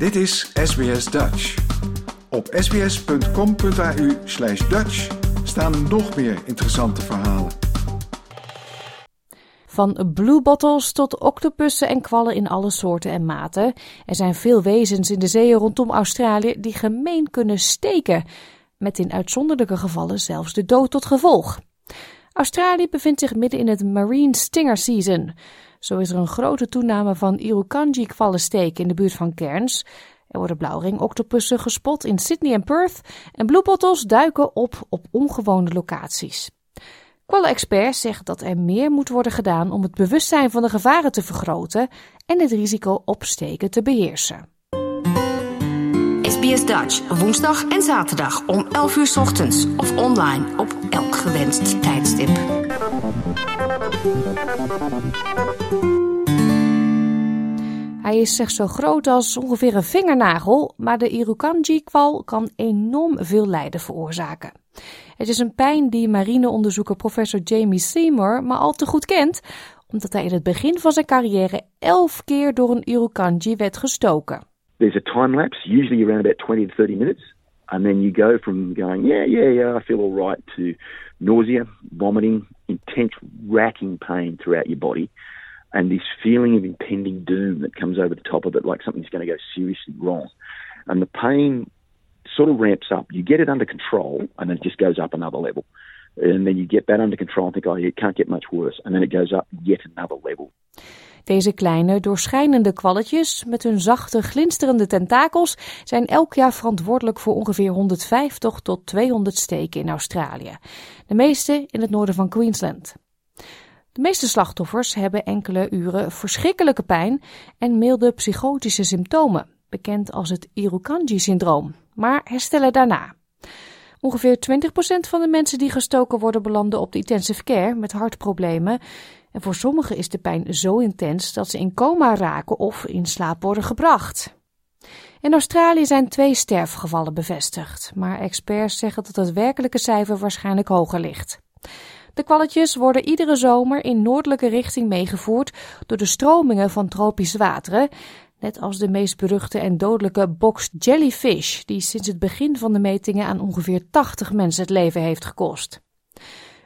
Dit is SBS Dutch. Op sbs.com.au slash Dutch staan nog meer interessante verhalen. Van bluebottles tot octopussen en kwallen in alle soorten en maten. Er zijn veel wezens in de zeeën rondom Australië die gemeen kunnen steken. Met in uitzonderlijke gevallen zelfs de dood tot gevolg. Australië bevindt zich midden in het Marine Stinger Season. Zo is er een grote toename van Irukandji-kwallensteken in de buurt van Cairns. Er worden blauwring-octopussen gespot in Sydney en Perth. En bluebottles duiken op op ongewone locaties. Kwallenexperts zeggen dat er meer moet worden gedaan om het bewustzijn van de gevaren te vergroten en het risico op steken te beheersen. SBS Dutch, woensdag en zaterdag om 11 uur ochtends of online op elk gewenst tijdstip. Hij is slechts zo groot als ongeveer een vingernagel, maar de Irukandji-kwal kan enorm veel lijden veroorzaken. Het is een pijn die marineonderzoeker professor Jamie Seymour maar al te goed kent, omdat hij in het begin van zijn carrière elf keer door een Irukandji werd gestoken. There's a time usually around about 20 to 30 minutes. And then you go from going, yeah, yeah, yeah, I feel all right, to nausea, vomiting, intense racking pain throughout your body, and this feeling of impending doom that comes over the top of it, like something's going to go seriously wrong. And the pain sort of ramps up. You get it under control, and then it just goes up another level. And then you get that under control and think, oh, it can't get much worse. And then it goes up yet another level. Deze kleine, doorschijnende kwalletjes met hun zachte, glinsterende tentakels zijn elk jaar verantwoordelijk voor ongeveer 150 tot 200 steken in Australië. De meeste in het noorden van Queensland. De meeste slachtoffers hebben enkele uren verschrikkelijke pijn en milde psychotische symptomen, bekend als het Irukandji-syndroom, maar herstellen daarna. Ongeveer 20% van de mensen die gestoken worden belanden op de intensive care met hartproblemen. En voor sommigen is de pijn zo intens dat ze in coma raken of in slaap worden gebracht. In Australië zijn twee sterfgevallen bevestigd, maar experts zeggen dat het werkelijke cijfer waarschijnlijk hoger ligt. De kwalletjes worden iedere zomer in noordelijke richting meegevoerd door de stromingen van tropische wateren, net als de meest beruchte en dodelijke box jellyfish, die sinds het begin van de metingen aan ongeveer 80 mensen het leven heeft gekost.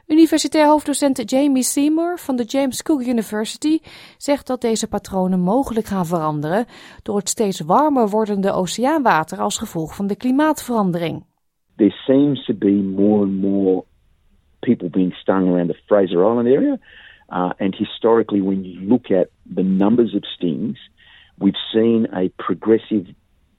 Universitair hoofddocent Jamie Seymour van de James Cook University zegt dat deze patronen mogelijk gaan veranderen door het steeds warmer wordende oceaanwater als gevolg van de klimaatverandering. There seems to be more and more people being stung around the Fraser Island area. Uh, and historically, when you look at the numbers of stings, we've seen a progressive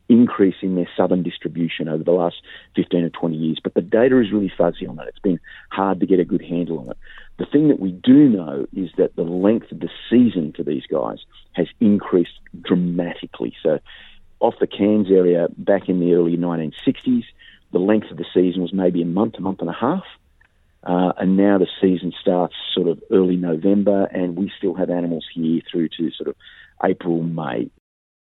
increase in their southern distribution over the last 15 or 20 years. But the data is really fuzzy on that. It's been hard to get a good handle on it. The thing that we do know is that the length of the season for these guys has increased dramatically. So, off the Cairns area back in the early 1960s, the length of the season was maybe a month, a month and a half. Uh, and now the season starts sort of early November, and we still have animals here through to sort of April, May.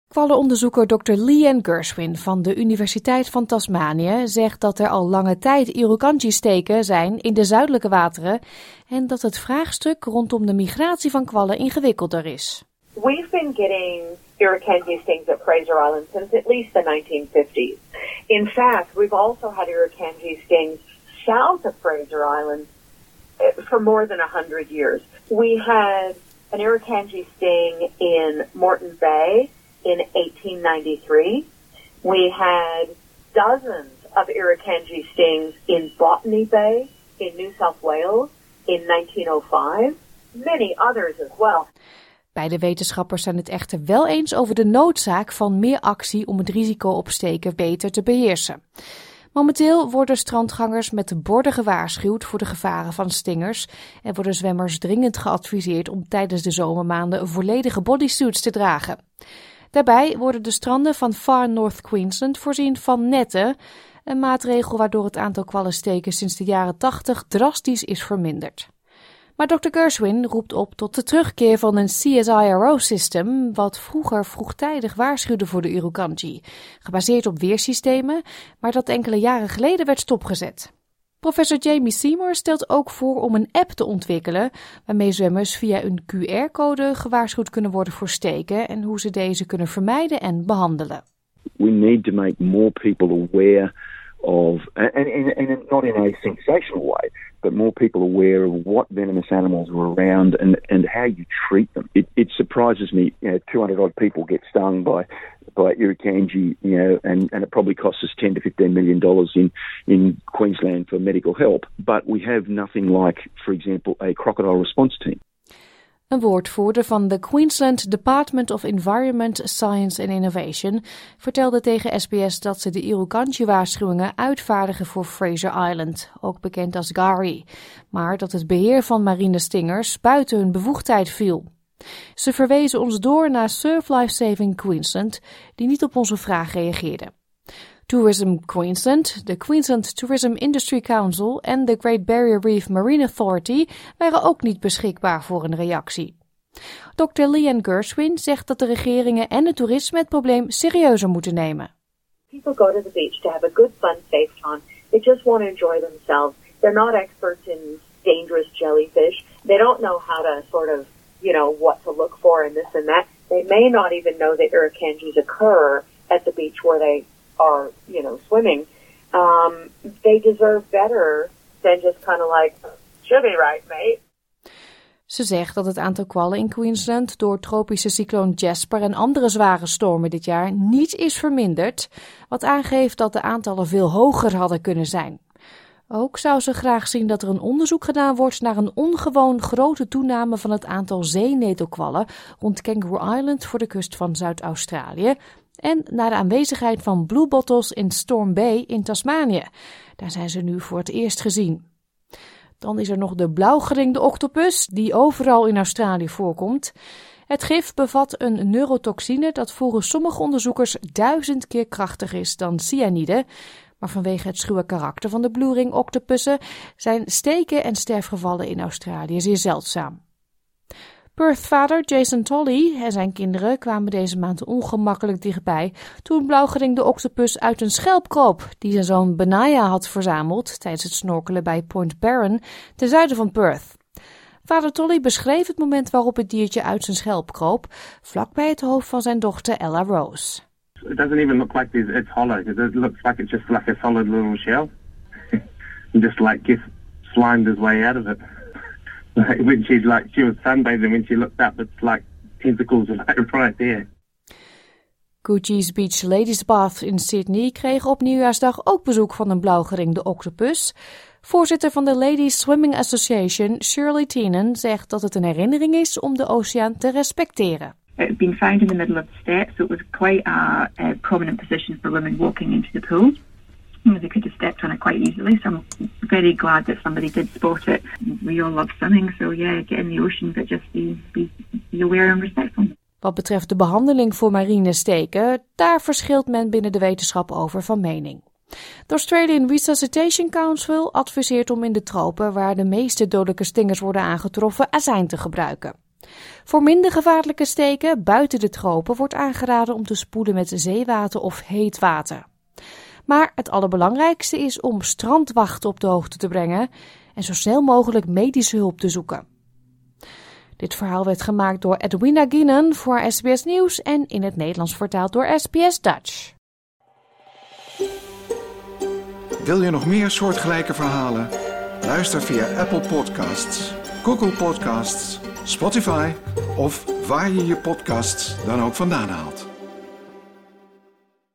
Kwallenonderzoeker Dr. Leanne Gershwin van de Universiteit van Tasmanië zegt dat er al lange tijd Irukandji-steken zijn in de zuidelijke wateren en dat het vraagstuk rondom de migratie van kwallen ingewikkelder is. We've been getting Irukandji stings at Fraser Island since at least the 1950s. In fact, we've also had Irukandji stings south of Fraser Island eh, for more than 100 years. We had an Irukandji sting in Morton Bay in 1893. We had dozens of Irukandji stings in Botany Bay in New South Wales in 1905. Many others as well. Beide wetenschappers zijn het echter wel eens over de noodzaak van meer actie om het risico op steken beter te beheersen. Momenteel worden strandgangers met de borden gewaarschuwd voor de gevaren van stingers en worden zwemmers dringend geadviseerd om tijdens de zomermaanden volledige bodysuits te dragen. Daarbij worden de stranden van Far North Queensland voorzien van netten, een maatregel waardoor het aantal kwallensteken sinds de jaren 80 drastisch is verminderd. Maar Dr. Gershwin roept op tot de terugkeer van een CSIRO-systeem, wat vroeger vroegtijdig waarschuwde voor de Irukandji, gebaseerd op weersystemen, maar dat enkele jaren geleden werd stopgezet. Professor Jamie Seymour stelt ook voor om een app te ontwikkelen waarmee zwemmers via een QR-code gewaarschuwd kunnen worden voor steken en hoe ze deze kunnen vermijden en behandelen. we need to make more people aware of, and, and, and not in a sensational way, but more people aware of what venomous animals are around and, and how you treat them. It, it surprises me, you know, 200 odd people get stung by by Irukandji, you know, and, and it probably costs us 10 to 15 million dollars in, in Queensland for medical help. But we have nothing like, for example, a crocodile response team. Een woordvoerder van de Queensland Department of Environment, Science and Innovation vertelde tegen SBS dat ze de Irukandji-waarschuwingen uitvaardigen voor Fraser Island, ook bekend als Gari, maar dat het beheer van marine stingers buiten hun bevoegdheid viel. Ze verwezen ons door naar Surf Life Saving Queensland, die niet op onze vraag reageerde. Tourism Queensland, de Queensland Tourism Industry Council en de Great Barrier Reef Marine Authority waren ook niet beschikbaar voor een reactie. Dr. Leanne Gershwin zegt dat de regeringen en het toerisme het probleem serieuzer moeten nemen. People go to the beach to have a good, fun, safe time. They just want to enjoy themselves. They're not experts in dangerous jellyfish. They don't know how to sort of, you know, what to look for and this and that. They may not even know that irukandjis occur at the beach where they are, you know, swimming, um, they deserve better than just kind of like, should be right, mate. Ze zegt dat het aantal kwallen in Queensland door tropische cycloon Jasper en andere zware stormen dit jaar niet is verminderd, wat aangeeft dat de aantallen veel hoger hadden kunnen zijn. Ook zou ze graag zien dat er een onderzoek gedaan wordt naar een ongewoon grote toename van het aantal zeenetelkwallen rond Kangaroo Island voor de kust van Zuid-Australië, en naar de aanwezigheid van bluebottles in Storm Bay in Tasmanië. Daar zijn ze nu voor het eerst gezien. Dan is er nog de blauwgeringde octopus, die overal in Australië voorkomt. Het gif bevat een neurotoxine dat volgens sommige onderzoekers duizend keer krachtiger is dan cyanide. Maar vanwege het schuwe karakter van de blue ring octopussen zijn steken en sterfgevallen in Australië zeer zeldzaam. Perth-vader Jason Tolley en zijn kinderen kwamen deze maand ongemakkelijk dichtbij toen blauwgeringde octopus uit een schelp kroop die zijn zoon Benaya had verzameld tijdens het snorkelen bij Point Barron ten zuiden van Perth. Vader Tolly beschreef het moment waarop het diertje uit zijn schelp kroop, vlakbij het hoofd van zijn dochter Ella Rose. It doesn't even look like it's hollow. It looks like it's just like a solid little shell. just like just slimed his way out of it. when she's like she was sunbathing when she looked up it's like tentacles like right there. Gucci's Beach Ladies Bath in Sydney kreeg op nieuwjaarsdag ook bezoek van een blauwgeringde octopus. Voorzitter van de Ladies Swimming Association, Shirley Teenan, zegt dat het een herinnering is om de oceaan te respecteren. It had been found in the middle of the steps, so it was quite a, a prominent position for women walking into the pool. They could have stepped on it quite easily. So I'm very glad that somebody did spot it. We all love swimming, so yeah, in the ocean, but just be, be, be. Wat betreft de behandeling voor marine steken, daar verschilt men binnen de wetenschap over van mening. De Australian Resuscitation Council adviseert om in de tropen, waar de meeste dodelijke stingers worden aangetroffen, azijn te gebruiken. Voor minder gevaarlijke steken buiten de tropen wordt aangeraden om te spoelen met zeewater of heet water. Maar het allerbelangrijkste is om strandwachten op de hoogte te brengen en zo snel mogelijk medische hulp te zoeken. Dit verhaal werd gemaakt door Edwina Gienen voor SBS Nieuws en in het Nederlands vertaald door SBS Dutch. Wil je nog meer soortgelijke verhalen? Luister via Apple Podcasts, Google Podcasts, Spotify of waar je je podcasts dan ook vandaan haalt.